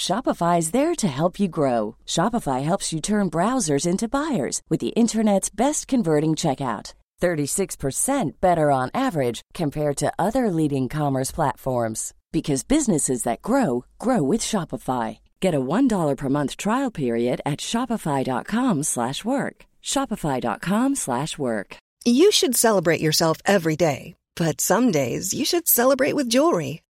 Shopify is there to help you grow. Shopify helps you turn browsers into buyers with the internet's best converting checkout. 36% better on average compared to other leading commerce platforms because businesses that grow grow with Shopify. Get a $1 per month trial period at shopify.com/work. shopify.com/work. You should celebrate yourself every day, but some days you should celebrate with jewelry.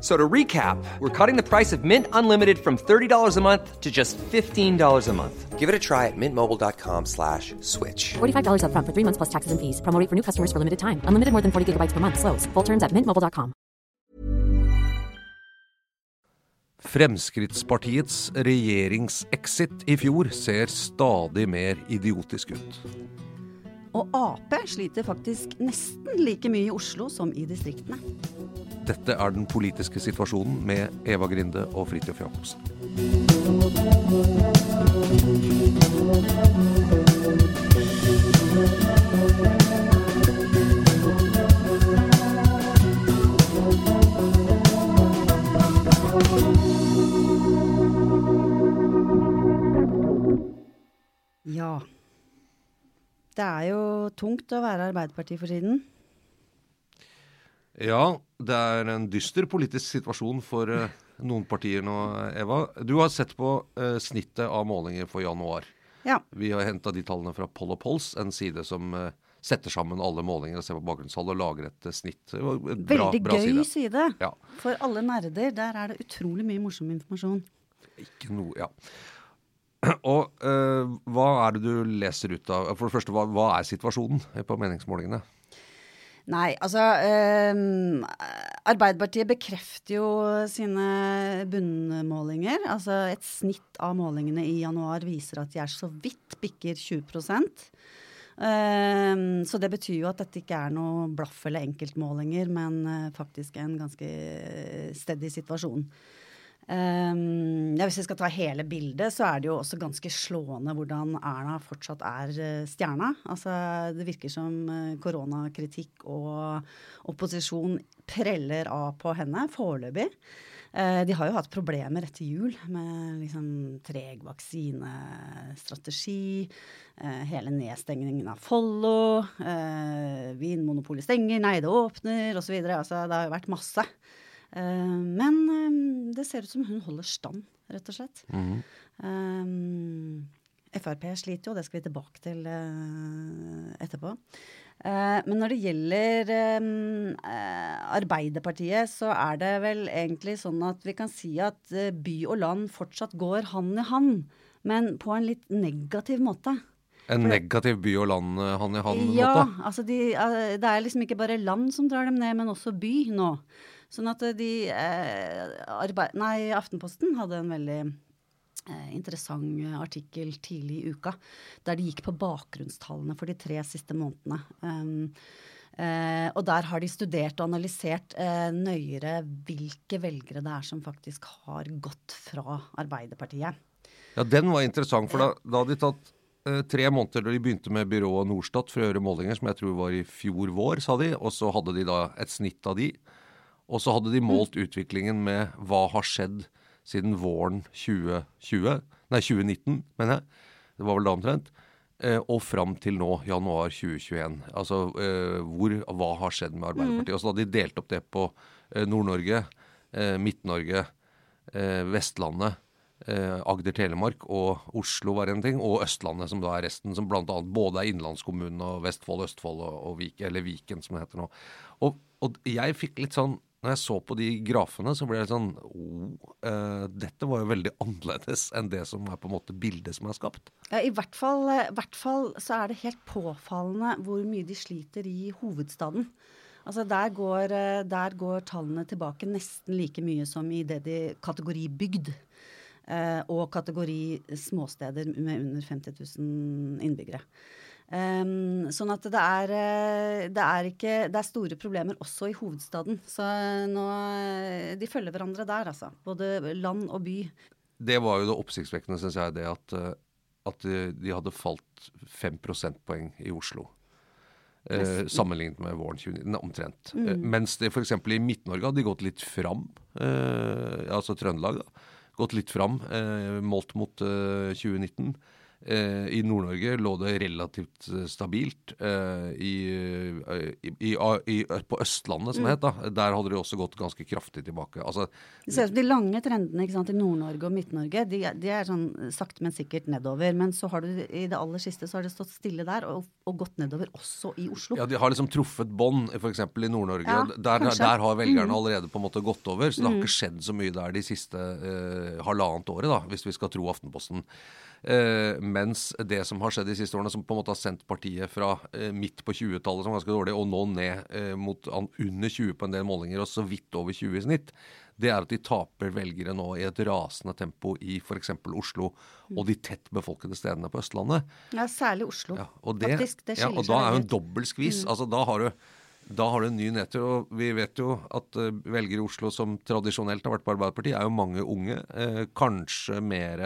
So to recap, we're cutting the price of Mint Unlimited from $30 a month to just $15 a month. Give it a try at mintmobile.com slash switch. $45 upfront for three months plus taxes and fees. Promo rate for new customers for limited time. Unlimited more than 40 gigabytes per month. Slows. Full terms at mintmobile.com. Fremskrittspartiets regjeringsexit i fjor ser stadig mer idiotisk ut. Og Ap sliter faktisk nesten like mye i Oslo som i distriktene. Dette er den politiske situasjonen med Eva Grinde og Fridtjof Jacobsen. Ja. Det er jo tungt å være Arbeiderpartiet for tiden. Ja, det er en dyster politisk situasjon for uh, noen partier nå, Eva. Du har sett på uh, snittet av målinger for januar. Ja. Vi har henta de tallene fra Poll og Pols, en side som uh, setter sammen alle målinger og ser på bakgrunnstall og lager et snitt. Et bra, Veldig bra gøy side. side. Ja. For alle nerder. Der er det utrolig mye morsom informasjon. Ikke noe, ja. Og hva er det du leser ut av For det første, hva, hva er situasjonen på meningsmålingene? Nei, altså um, Arbeiderpartiet bekrefter jo sine bunnmålinger. Altså et snitt av målingene i januar viser at de er så vidt bikker 20% Ehm, Så det betyr jo at dette ikke er noe blaff eller enkeltmålinger, men uh, faktisk en ganske steady situasjon. Ehm, ja, hvis vi skal ta hele bildet, så er det jo også ganske slående hvordan Erna fortsatt er eh, stjerna. Altså, det virker som eh, koronakritikk og opposisjon preller av på henne foreløpig. Eh, de har jo hatt problemer etter jul med liksom treg vaksinestrategi, hele nedstengningen av Follo, Vinmonopolet stenger, nei, det åpner, osv. Altså, det har jo vært masse. Eh, men eh, det ser ut som hun holder stand, rett og slett. Eh, Frp sliter jo, det skal vi tilbake til uh, etterpå. Men når det gjelder um, Arbeiderpartiet, så er det vel egentlig sånn at vi kan si at by og land fortsatt går hand i hand, men på en litt negativ måte. En negativ by og land hand i hand-måte? Ja, altså de, det er liksom ikke bare land som drar dem ned, men også by nå. Sånn at eh, de eh, arbeid, Nei, Aftenposten hadde en veldig eh, interessant artikkel tidlig i uka, der de gikk på bakgrunnstallene for de tre siste månedene. Um, uh, og der har de studert og analysert uh, nøyere hvilke velgere det er som faktisk har gått fra Arbeiderpartiet. Ja, den var interessant, for da, da hadde de tatt uh, tre måneder da de begynte med byrået Norstat for å gjøre målinger, som jeg tror var i fjor vår, sa de. Og så hadde de da et snitt av de. Og så hadde de målt utviklingen med hva har skjedd siden våren 2020, nei 2019, mener jeg. Det var vel da omtrent. eh, og fram til nå, januar 2021. Altså eh, hvor, hva har skjedd med Arbeiderpartiet. Og så hadde de delt opp det på eh, Nord-Norge, eh, Midt-Norge, eh, Vestlandet. Eh, Agder-Telemark og Oslo var en ting, og Østlandet, som da er resten. Som bl.a. både er innlandskommunene og Vestfold, Østfold og, og Vik, eller Viken, som det heter nå. Og, og jeg fikk litt sånn når jeg så på de grafene, så ble jeg sånn oh, uh, Dette var jo veldig annerledes enn det som er på en måte bildet som er skapt. Ja, I hvert fall, eh, hvert fall så er det helt påfallende hvor mye de sliter i hovedstaden. Altså der går, eh, der går tallene tilbake nesten like mye som i det de kategori bygd. Eh, og kategori småsteder med under 50 000 innbyggere. Um, sånn at det er, eh, det er ikke Det er store problemer også i hovedstaden. Så nå De følger hverandre der, altså. Både land og by. Det var jo det oppsiktsvekkende, syns jeg, det at, eh, at de hadde falt fem prosentpoeng i Oslo. Eh, sammenlignet med våren 2019, omtrent. Mm. Eh, mens det f.eks. i Midt-Norge hadde de gått litt fram. Eh, altså Trøndelag. da, Gått litt fram eh, målt mot 2019. Eh, I Nord-Norge lå det relativt eh, stabilt. Eh, i, i, i, på Østlandet, som det het, da, der hadde de også gått ganske kraftig tilbake. Altså, det ser ut som De lange trendene sant, i Nord-Norge og Midt-Norge de, de, er sånn sakte, men sikkert nedover. Men så har du i det aller siste så har det stått stille der og, og gått nedover også i Oslo. Ja, De har liksom truffet bånd, f.eks. i Nord-Norge. Ja, der, der, har velgerne mm. allerede på en måte gått over. Så det har mm. ikke skjedd så mye der de siste eh, halvannet året, da, hvis vi skal tro Aftenposten. Eh, mens det som har skjedd de siste årene, som på en måte har sendt partiet fra eh, midt på 20-tallet som ganske dårlig, og nå ned eh, mot under 20 på en del målinger, og så vidt over 20 i snitt, det er at de taper velgere nå i et rasende tempo i f.eks. Oslo og de tett befolkede stedene på Østlandet. Ja, særlig Oslo. Ja, og det, Faktisk. Det ja, og da er jo en dobbel skvis. Mm. Altså, da har du da har du en ny nedtur. Og vi vet jo at uh, velgere i Oslo som tradisjonelt har vært på Arbeiderpartiet, er jo mange unge. Eh, kanskje mer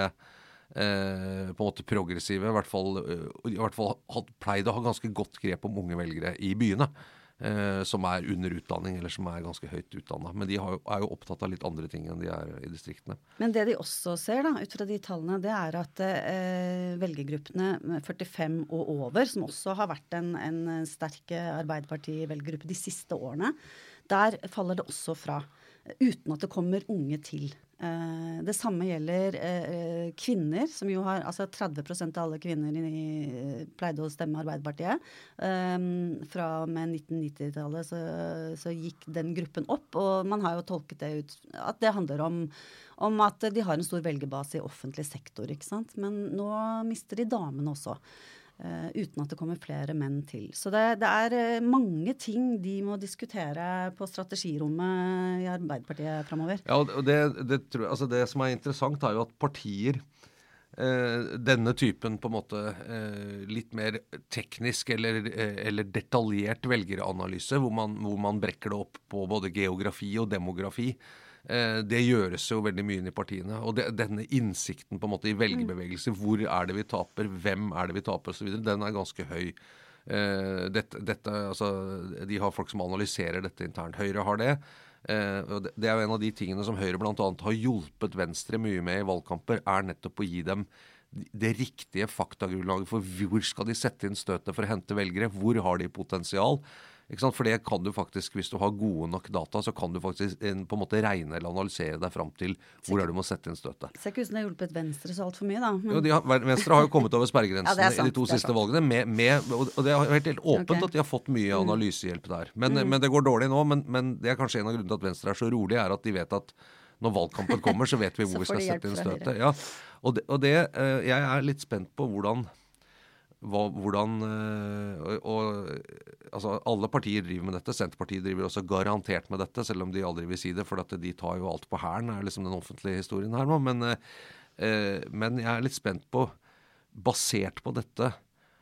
eh, på en måte progressive, i hvert fall, eh, i hvert fall had, pleide å ha ganske godt grep om unge velgere i byene. Eh, som er under utdanning, eller som er ganske høyt utdanna. Men de har, er jo opptatt av litt andre ting enn de er i distriktene. Men det de også ser, da, ut fra de tallene, det er at eh, velgergruppene 45 og over, som også har vært en, en sterk Arbeiderparti-velgergruppe de siste årene, der faller det også fra. Uten at det kommer unge til. Eh, det samme gjelder eh, kvinner, som jo har Altså 30% av alle kvinner i, pleide å stemme Arbeiderpartiet. Eh, fra og med 1990-tallet så, så, gikk den gruppen opp, og man har jo tolket det ut at det handler om, om at de har en stor velgerbase i offentlig sektor, ikke sant. Men nå mister de damene også. Uh, uten at det kommer flere menn til. Så det, det, er uh, mange ting de må diskutere på strategirommet i Arbeiderpartiet framover. Ja, det, det, altså det, som er interessant, er jo at partier uh, denne typen på en måte litt mer teknisk eller, eller detaljert velgeranalyse, hvor man, hvor man brekker det opp på både geografi og demografi, Eh, det gjøres jo veldig mye i partiene. Og det, denne innsikten på en måte i velgerbevegelse, hvor er det vi taper, hvem er det vi taper osv., den er ganske høy. Eh, dette, dette, altså, de har folk som analyserer dette internt. Høyre har det. Eh, det er jo en av de tingene som Høyre bl.a. har hjulpet Venstre mye med i valgkamper, er nettopp å gi dem det riktige faktagrunnlaget for hvor skal de sette inn støtet for å hente velgere. Hvor har de potensial? For det kan du faktisk, hvis du har gode nok data, så kan du faktisk på en måte regne eller analysere deg fram til hvor er du må sette inn støtet. Ser ikke ut som det har hjulpet Venstre så altfor mye, da. Men... Jo, har, Venstre har jo kommet over sperregrensene ja, i de to siste valgene, med, med, og det er helt, helt åpent okay. at de har fått mye mm. analysehjelp der. Men, mm. men, det går dårlig nå. Men, men, det er kanskje en av grunnene til at Venstre er så rolig, er at de vet at når valgkampen kommer, så vet vi hvor vi skal sette inn støtet. Ja. Og, det, og det, eh, jeg er litt spent på hvordan hva, hvordan og, eh, og, altså Alle partier driver med dette. Senterpartiet driver også garantert med dette, selv om de aldri vil si det. For de tar jo alt på hælen, er liksom den offentlige historien her nå. Men, eh, men, jeg er litt spent på, basert på dette,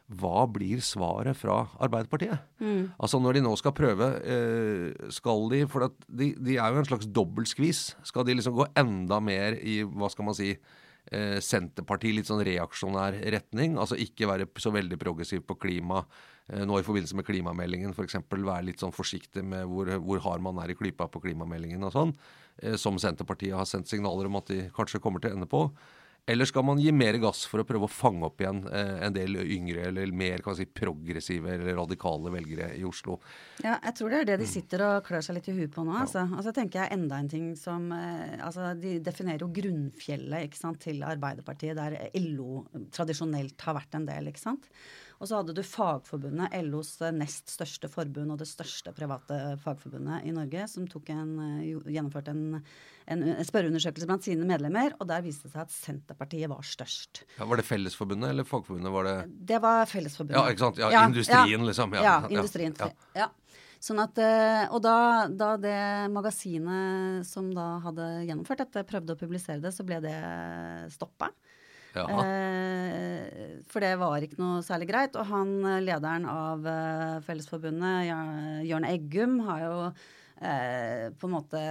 hva blir svaret fra Arbeiderpartiet? Mm. Altså Når de nå skal prøve, eh, skal de For de, de, er jo en slags dobbeltskvis. Skal de liksom gå enda mer i, hva skal man si, eh, Senterpartiet litt sånn reaksjonær retning. Altså ikke være så veldig progressiv på klima eh, nå i forbindelse med klimameldingen. F.eks. være litt sånn forsiktig med hvor, hvor hard man er i klypa på klimameldingen og sånn. Eh, som Senterpartiet har sendt signaler om at de kanskje kommer til å ende på. Eller skal man gi mer gass for å prøve å fange opp igjen eh, en del yngre eller mer kan si, progressive eller radikale velgere i Oslo? Ja, jeg tror det er det de sitter og klør seg litt i huet på nå. Altså. altså tenker jeg enda en ting som eh, altså De definerer jo grunnfjellet sant, til Arbeiderpartiet, der LO tradisjonelt har vært en del. ikke sant? Og så hadde du Fagforbundet, LOs nest største forbund og det største private fagforbundet i Norge, som en, eh, gjennomførte en, en, spørreundersøkelse blant sine medlemmer, og der viste det seg at Senterpartiet var størst. Ja, var det Fellesforbundet eller Fagforbundet? Var det Det var Fellesforbundet. Ja, ikke sant. Ja, ja industrien, liksom. Ja, ja industrien. ja. Sånn at, eh, og da, da, det magasinet som da hadde gjennomført dette, prøvde å publisere det, så ble det stoppa. Eh, for det var ikke noe særlig greit. Og han eh, lederen av eh, Fellesforbundet, Jørn Eggum, har jo eh, på en måte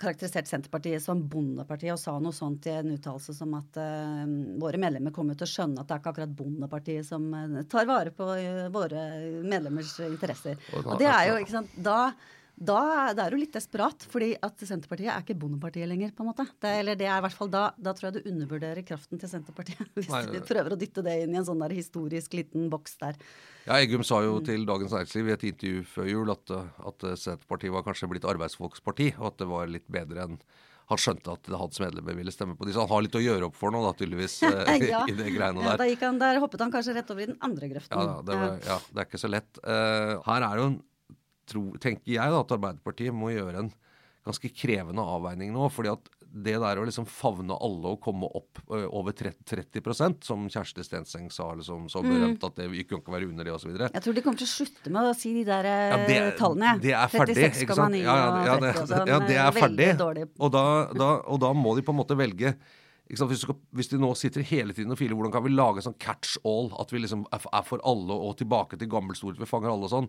karakterisert Senterpartiet som Bondepartiet og sa noe sånt i en uttalelse som at eh, våre medlemmer kommer til å skjønne at det er ikke akkurat Bondepartiet som eh, tar vare på våre medlemmers interesser. Og det er jo, ikke sant, da da det er jo litt desperat, fordi at Senterpartiet er ikke Bondepartiet lenger. på en måte. Det, eller det er i hvert fall da, da tror jeg du undervurderer kraften til Senterpartiet. Hvis Nei, du prøver å dytte det inn i en sånn der historisk liten boks der. Ja, Eggum sa jo til Dagens Næringsliv i et intervju før jul at, at Senterpartiet var kanskje blitt arbeidsfolksparti, og at det var litt bedre enn han skjønte at hans medlemmer ville stemme på de, så han har litt å gjøre opp for nå, da, tydeligvis. Eh, ja. i det greiene der. Ja, da, han, der hoppet han kanskje rett over i den andre grøften. Ja, det, var, ja, det er ikke så lett. Uh, her er jo en tro, tenker jeg da, at Arbeiderpartiet må gjøre en ganske krevende avveining nå. fordi at det der å liksom favne alle og komme opp uh, over 30, 30 som Kjersti Stenseng sa liksom, så berømt mm. at det ikke kan være under det osv. Jeg tror de kommer til å slutte med å si de der ja, det, tallene. Det er ferdig. 36,9 ja, ja, ja, det, og. Ja, det er ferdig. Og da, da, og da må de på en måte velge hvis, skal, hvis, de nå sitter hele tiden og filer, hvordan kan vi lage sånn catch all? At vi liksom er for alle og tilbake til gammel storhet, vi fanger alle og sånn.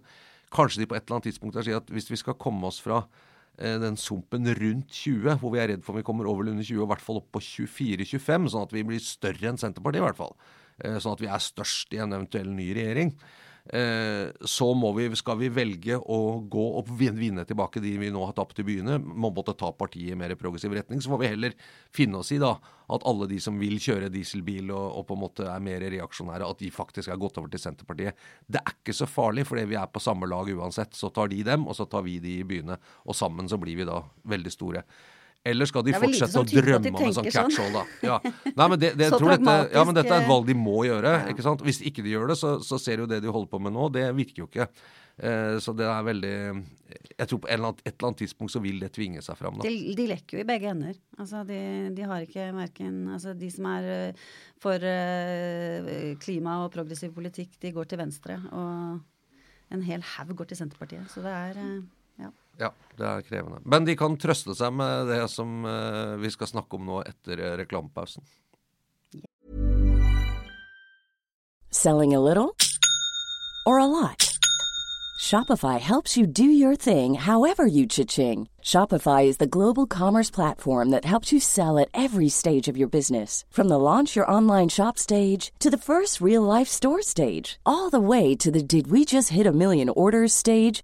Kanskje de på et eller annet tidspunkt sier at hvis vi skal komme oss fra eh, den sumpen rundt 20, hvor vi er redd for om vi kommer over eller under 20, og i hvert fall opp på 24-25, sånn at vi blir større enn Senterpartiet, i hvert fall. Eh, sånn at vi er størst i en eventuell ny regjering. Eh, så vi, skal vi velge å gå og vinne tilbake de vi nå har tapt i byene. Må måtte ta partiet i mer progressiv retning. Så får vi heller finne oss i da, at alle de som vil kjøre dieselbil og, og, på en måte er mer reaksjonære, at de faktisk er gått over til Senterpartiet. Det er ikke så farlig, fordi vi er på samme lag uansett. Så tar de dem, og så tar vi de i byene. Og sammen så blir vi da veldig store. Eller skal de fortsette å drømme om en sånn catch-all, da? Ja. Nei, men det, det, dette, ja, men dette er et valg de må gjøre. Ja. ikke sant? Hvis ikke de gjør det, så, så ser jo det de holder på med nå, det virker jo ikke. Eh, så det er veldig Jeg tror på et eller, annet, et eller annet tidspunkt så vil det tvinge seg fram. Da. De, de lekker jo i begge ender. Altså, de, de har ikke verken Altså, de som er uh, for uh, klima og progressiv politikk, de går til venstre. Og en hel haug går til Senterpartiet. Så det er uh, ja, det er krevende. Men de kan trøste seg med det som uh, vi skal snakke om nå etter uh, reklamepausen. Selling a little or a lot? Shopify helps you do your thing however you cha-ching. Shopify is the global commerce platform that helps you sell at every stage of your business. From the launch your online shop stage to the first real life store stage, all the way to the did we just hit a million orders stage.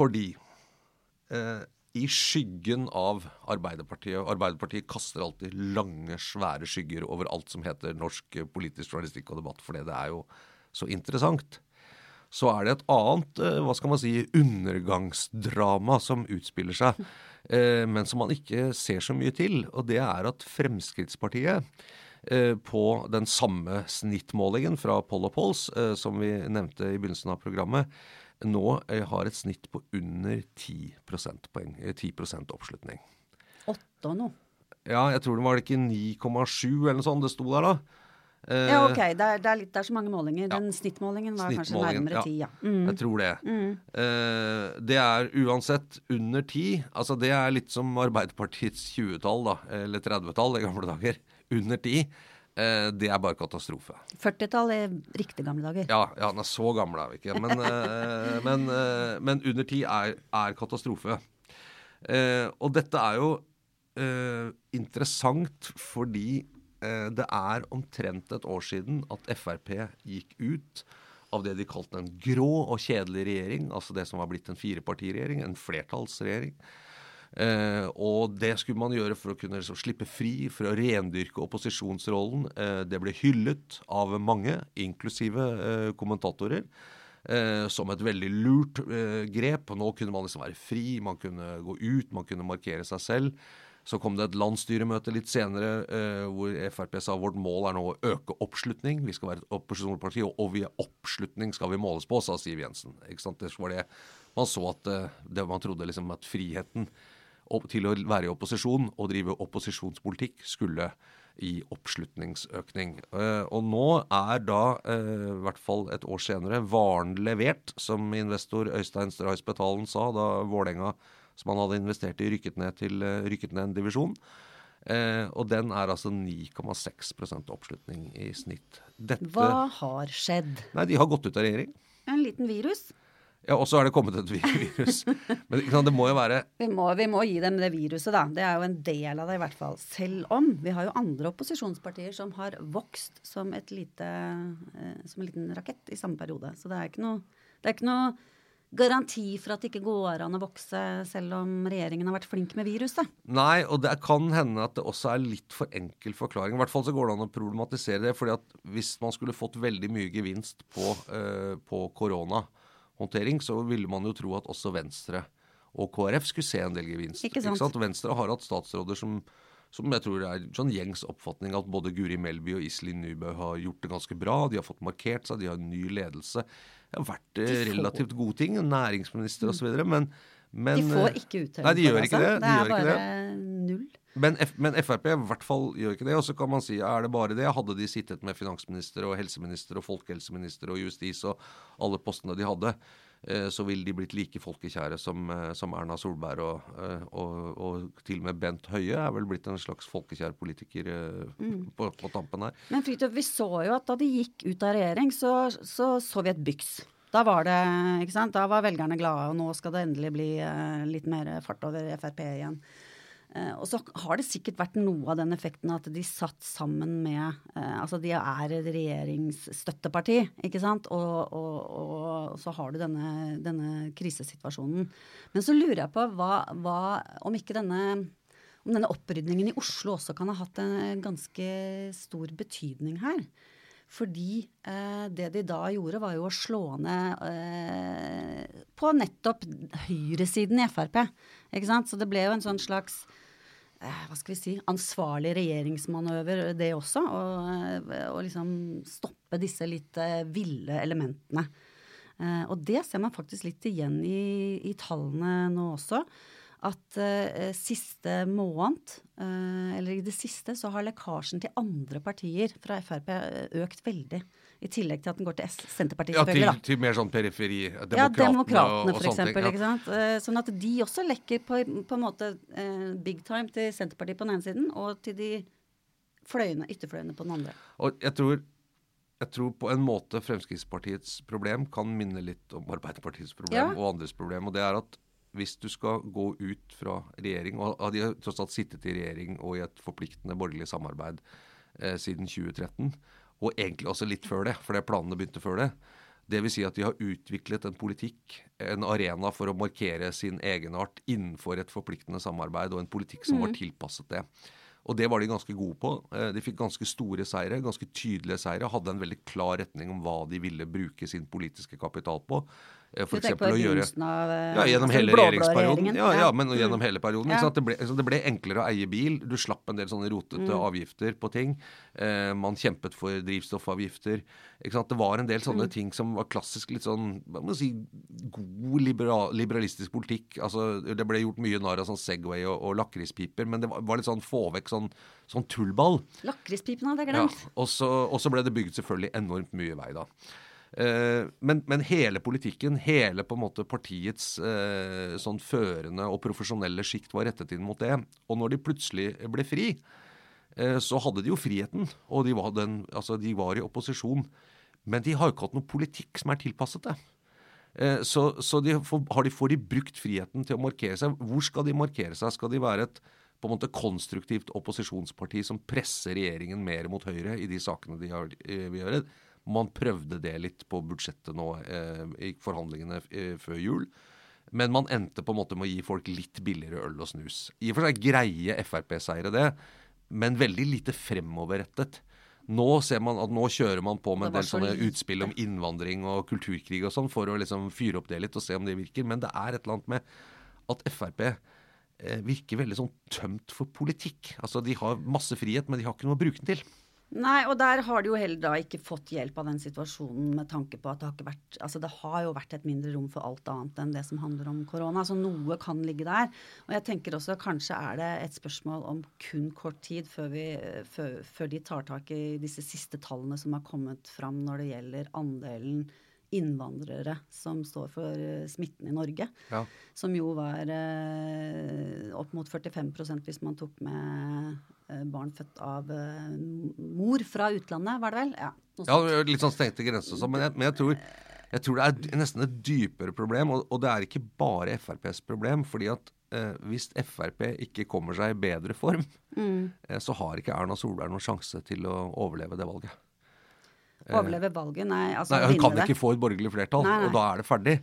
Fordi eh, i skyggen av Arbeiderpartiet og Arbeiderpartiet kaster alltid lange, svære skygger over alt som heter norsk eh, politisk journalistikk og debatt, fordi det er jo så interessant. Så er det et annet eh, hva skal man si, undergangsdrama som utspiller seg, eh, men som man ikke ser så mye til. Og det er at Fremskrittspartiet eh, på den samme snittmålingen fra Poll og Polls, eh, som vi nevnte i begynnelsen av programmet, nå eh, har et snitt på under 10 prosentpoeng. eh, 10 oppslutning. Åtte og noe. Ja, jeg tror det var det ikke 9,7 eller noe sånt det sto der da. Eh, Ja, ok. Det er, det er, litt, det er så mange målinger. Den snittmålingen var kanskje nærmere ti, ja. Mm. Jeg tror det. Eh, det er uansett under 10. Altså det er litt som Arbeiderpartiets 20-tall, da. Eller 30-tall i gamle dager. Under 10. Eh, det er bare katastrofe. 40-tall i riktig gamle dager. Ja, ja, er så gammel er vi ikke. Men, eh, men, eh, men under 10 er, er katastrofe. Eh, og dette er jo eh, interessant fordi det er omtrent et år siden at Frp gikk ut av det de kalte en grå og kjedelig regjering, altså det som var blitt en firepartiregjering, en flertallsregjering. Eh, og det skulle man gjøre for å kunne liksom, slippe fri, for å rendyrke opposisjonsrollen. Eh, det ble hyllet av mange, inklusive eh, kommentatorer, eh, som et veldig lurt eh, grep. Nå kunne man liksom være fri, man kunne gå ut, man kunne markere seg selv. Så kom det et landsstyremøte litt senere eh, hvor Frp sa vårt mål er nå å øke oppslutning. Vi skal være et opposisjonsparti, og, og via oppslutning skal vi måles på, sa Siv Jensen. Ikke sant? Det var det man så at eh, det man trodde liksom at friheten til å være i opposisjon og drive opposisjonspolitikk skulle i oppslutningsøkning. Eh, og nå er da, eh, i hvert fall et år senere, varen levert, som investor Øystein Stray Spetalen sa da Vålerenga, som han hadde investert i, rykket ned, til, eh, rykket ned en divisjon. Eh, og den er altså 9,6% oppslutning i snitt. Dette Hva har skjedd? Nei, de har gått ut av regjering. En liten virus? Ja, og så er det kommet et virus. Men sant, det må jo være Vi må, vi må gi dem det viruset, da. Det er jo en del av det, i hvert fall. Selv om vi har jo andre opposisjonspartier som har vokst som, et lite, eh, som en liten rakett i samme periode. Så det er ikke noe, det er ikke noe garanti for at det ikke går an å vokse, selv om regjeringen har vært flink med viruset. Nei, og det kan hende at det også er litt for enkel forklaring. I hvert fall så går det an å problematisere det. fordi at hvis man skulle fått veldig mye gevinst på, korona, på koronahåndtering, så ville man jo tro at også Venstre og KrF skulle se en del gevinst. Ikke sant? Venstre har hatt statsråder som som jeg tror er sånn gjengs oppfatning at både Guri Melby og Iselin Nybø har gjort det ganske bra. De har fått markert seg, de har en ny ledelse. Det har vært eh, De relativt gode ting. Næringsminister osv. Men, men De får eh, ikke uttelling de for gjør det, ikke altså. det. De Det gjør er bare det. null. Men, F men Frp i hvert fall gjør ikke det. Og så kan man si er det bare det? Hadde de sittet med finansminister og helseminister og folkehelseminister og justis og alle postene de hadde, eh, så ville de blitt like folkekjære som, eh, som Erna Solberg og, eh, og, og til og med Bent Høie er vel blitt en slags folkekjær politiker mm. på, på tampen her. Men Fridtjof, vi så jo at da de gikk ut av regjering, så så, så vi et byks. Da var det, ikke sant? Da var velgerne glade, og nå skal det endelig bli litt mer fart over Frp igjen. Eh, og så har det sikkert vært noe av den effekten at de satt sammen med eh, Altså de er et regjeringsstøtteparti, ikke sant. Og, og, og så har du denne, denne krisesituasjonen. Men så lurer jeg på hva, hva om ikke denne om denne opprydningen i Oslo også kan ha hatt en ganske stor betydning her. Fordi eh, det de da gjorde, var jo å slå ned eh, på nettopp høyresiden i Frp. Ikke sant? Så det ble jo en sånn slags hva skal vi si, ansvarlig regjeringsmanøver, det også. Å liksom stoppe disse litt eh, ville elementene. Eh, og det ser man faktisk litt igjen i, i tallene nå også. At uh, siste måned, uh, eller i det siste, så har lekkasjen til andre partier fra Frp økt veldig. I tillegg til at den går til S Senterpartiet, Ja, til, til mer sånn periferi. Ja, Demokratene, Demokratene, og- og for ting, eksempel. ja. Eh, Sånn at de også lekker på, på en måte eh, big time til Senterpartiet på den ene siden, og til de fløyene, ytterfløyene på den andre. Og jeg tror, jeg tror på en måte Fremskrittspartiets problem kan minne litt om Arbeiderpartiets problem Ja. og andres problem. Og det er at hvis du skal gå ut fra regjering, og de har tross alt sittet i regjering og i et forpliktende borgerlig samarbeid eh, siden 2013, og egentlig også litt før det, for det planene begynte før det, Dvs. Si at de har utviklet en politikk, en arena for å markere sin egenart innenfor et forpliktende samarbeid, og en politikk som var tilpasset det. Og det var de ganske gode på. Eh, De fikk ganske store seire, ganske tydelige seire. Hadde en veldig klar retning om hva de ville bruke sin politiske kapital på. Eh, For Du tenker på begynnelsen av eh, ja, gjennom altså hele regjeringsperioden. Ja, ja, Ja. men Mm. gjennom hele perioden. Ja. Det, ble, det ble enklere å eie bil. Du slapp en del sånne rotete Mm. avgifter på ting. Eh, man kjempet for drivstoffavgifter. Det var en del sånne Mm. ting som var klassisk litt sånn hva må si, god liberal, liberalistisk politikk. Altså, det ble gjort mye narr av sånn Segway og, og lakrispiper, men det var, var litt sånn få vekk sånn, sånn tullball. Lakrispipene hadde jeg Ja, glemt. så og så ble det bygd selvfølgelig enormt mye vei, da. Eh, men, men hele politikken, hele på en måte partiets eh, sånn førende og profesjonelle sjikt var rettet inn mot det. Og når de plutselig ble fri, eh, så hadde de jo friheten. Og de var, den, altså, de var i opposisjon. Men de har jo ikke hatt noen politikk som er tilpasset det. Så, så de får, de, får de brukt friheten til å markere seg. Hvor skal de markere seg? Skal de være et på en måte konstruktivt opposisjonsparti som presser regjeringen mer mot høyre i de sakene de vil gjøre? Man prøvde det litt på budsjettet nå eh, i forhandlingene eh, før jul. Men man endte på en måte med å gi folk litt billigere øl og snus. I og for seg greie Frp-seire det, men veldig lite fremoverrettet. Nå ser man at nå kjører man på med en del sånne utspill om innvandring og kulturkrig og sånn for å liksom fyre opp det litt og se om det virker. Men det er et eller annet med at Frp eh, virker veldig sånn tømt for politikk. Altså De har masse frihet, men de har ikke noe å bruke den til. Nei, og der har de jo heller da ikke fått hjelp av den situasjonen med tanke på at det har ikke vært Altså det har jo vært et mindre rom for alt annet enn det som handler om korona. Så noe kan ligge der. Og jeg tenker også kanskje er det et spørsmål om kun kort tid før, vi, før, før de tar tak i disse siste tallene som har kommet fram når det gjelder andelen innvandrere som står for eh, smitten i Norge. Ja. Som jo var eh, opp mot 45% hvis man tok med barn født av eh, mor fra utlandet, var det vel? Ja. Ja, litt sånn stengte grenser og sånn, men, jeg, men jeg, tror, jeg tror det er nesten et dypere problem. Og, og det er ikke bare FrPs problem. fordi at eh, hvis Frp ikke kommer seg i bedre form, Mm. eh, så har ikke Erna Solberg noen sjanse til å overleve det valget. Overleve valget? Nei, altså Nei, Hun kan det. ikke få et borgerlig flertall, Nei, nei. og da er det ferdig.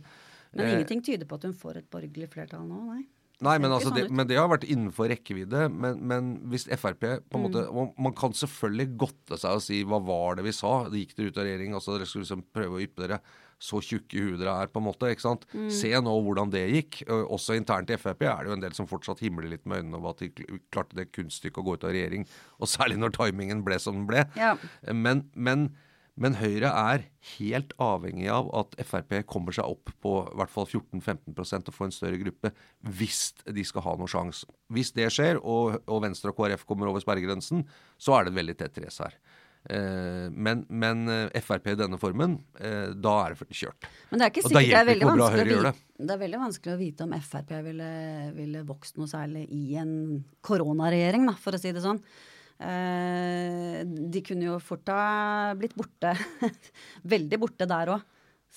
Men Eh, ingenting tyder på at hun får et borgerlig flertall nå, nei. Nei, men, altså sånn det, men det har vært innenfor rekkevidde. Men, men hvis Frp på en måte Mm. man, man kan selvfølgelig godte seg og si hva var det vi sa? Det gikk dere ut av regjering, altså dere skulle liksom prøve å yppe dere så tjukke i huet dere er, på en måte. ikke sant? Mm. Se nå hvordan det gikk. Også internt i Frp er det jo en del som fortsatt himler litt med øynene over at de klarte det kunststykket å gå ut av regjering. Og særlig når timingen ble som den ble. Ja. Men, men, men Høyre er helt avhengig av at Frp kommer seg opp på i hvert fall 14-15% og får en større gruppe, hvis de skal ha noen sjanse. Hvis det skjer, og, og Venstre og KrF kommer over sperregrensen, så er det et veldig tett race her. Eh, men, men eh, Frp i denne formen, eh, da er det kjørt. Men det er ikke sikkert det er veldig vanskelig å vite, det er veldig vanskelig å vite om Frp ville, ville vokst noe særlig i en koronaregjering, for å si det sånn. Eh, de kunne jo fort ha blitt borte. Veldig borte der òg.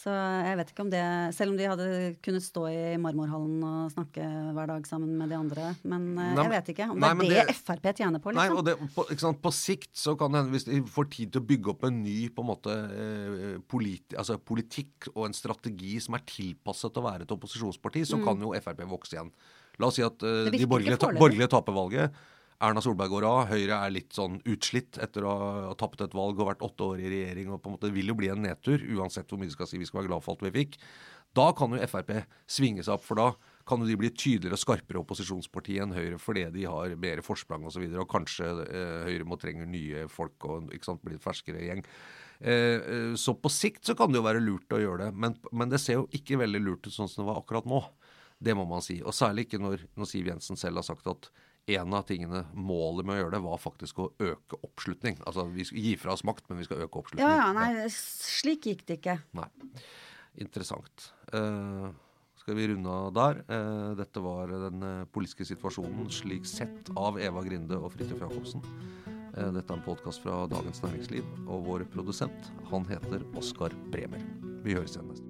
Så jeg vet ikke om det Selv om de hadde kunnet stå i marmorhallen og snakke hver dag sammen med de andre. Men eh, Nei, jeg vet ikke om det er det, Frp tjener på, Nei, liksom. og det, på, på sikt så kan det hende, hvis de får tid til å bygge opp en ny på en måte, eh, politi, altså politikk og en strategi som er tilpasset å være et opposisjonsparti, så kan jo Frp vokse igjen. La oss si at Mm. Virker de borgerlige, ta, borgerlige taper valget. Erna Solberg går av. Høyre er litt sånn utslitt etter å ha tapt et valg og vært åtte år i regjering. og på en måte vil jo bli en nedtur, uansett hvor mye vi skal si vi skal være glad for alt vi fikk. Da kan jo Frp svinge seg opp, for da kan jo de bli tydeligere og skarpere opposisjonsparti enn Høyre fordi de har mer forsprang osv. Og, så videre, og kanskje eh, Høyre må trenge nye folk og ikke sant, bli et ferskere gjeng. Eh, eh, så på sikt så kan det jo være lurt å gjøre det, men, men det ser jo ikke veldig lurt ut sånn som det var akkurat nå. Det må man si. Og særlig ikke når, når Siv Jensen selv har sagt at en av tingene, målet med å gjøre det, var faktisk å øke oppslutning. Altså vi skal gi fra oss makt, men vi skal øke oppslutning. Ja, ja, nei, slik gikk det ikke. Nei. Interessant. Eh, skal vi runde av der? Eh, dette var den eh, politiske situasjonen slik sett av Eva Grinde og Fridtjof Jacobsen. Eh, dette er en podkast fra Dagens Næringsliv, og vår produsent, han heter Oskar Bremer. Vi høres igjen neste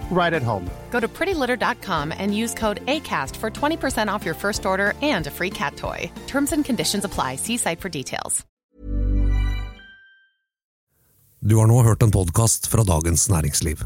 right at home. Go to prettylitter.com and use code ACAST for 20% off your first order and a free cat toy. Terms and conditions apply. See site for details. Du har nå hørt en podkast fra Dagens Næringsliv.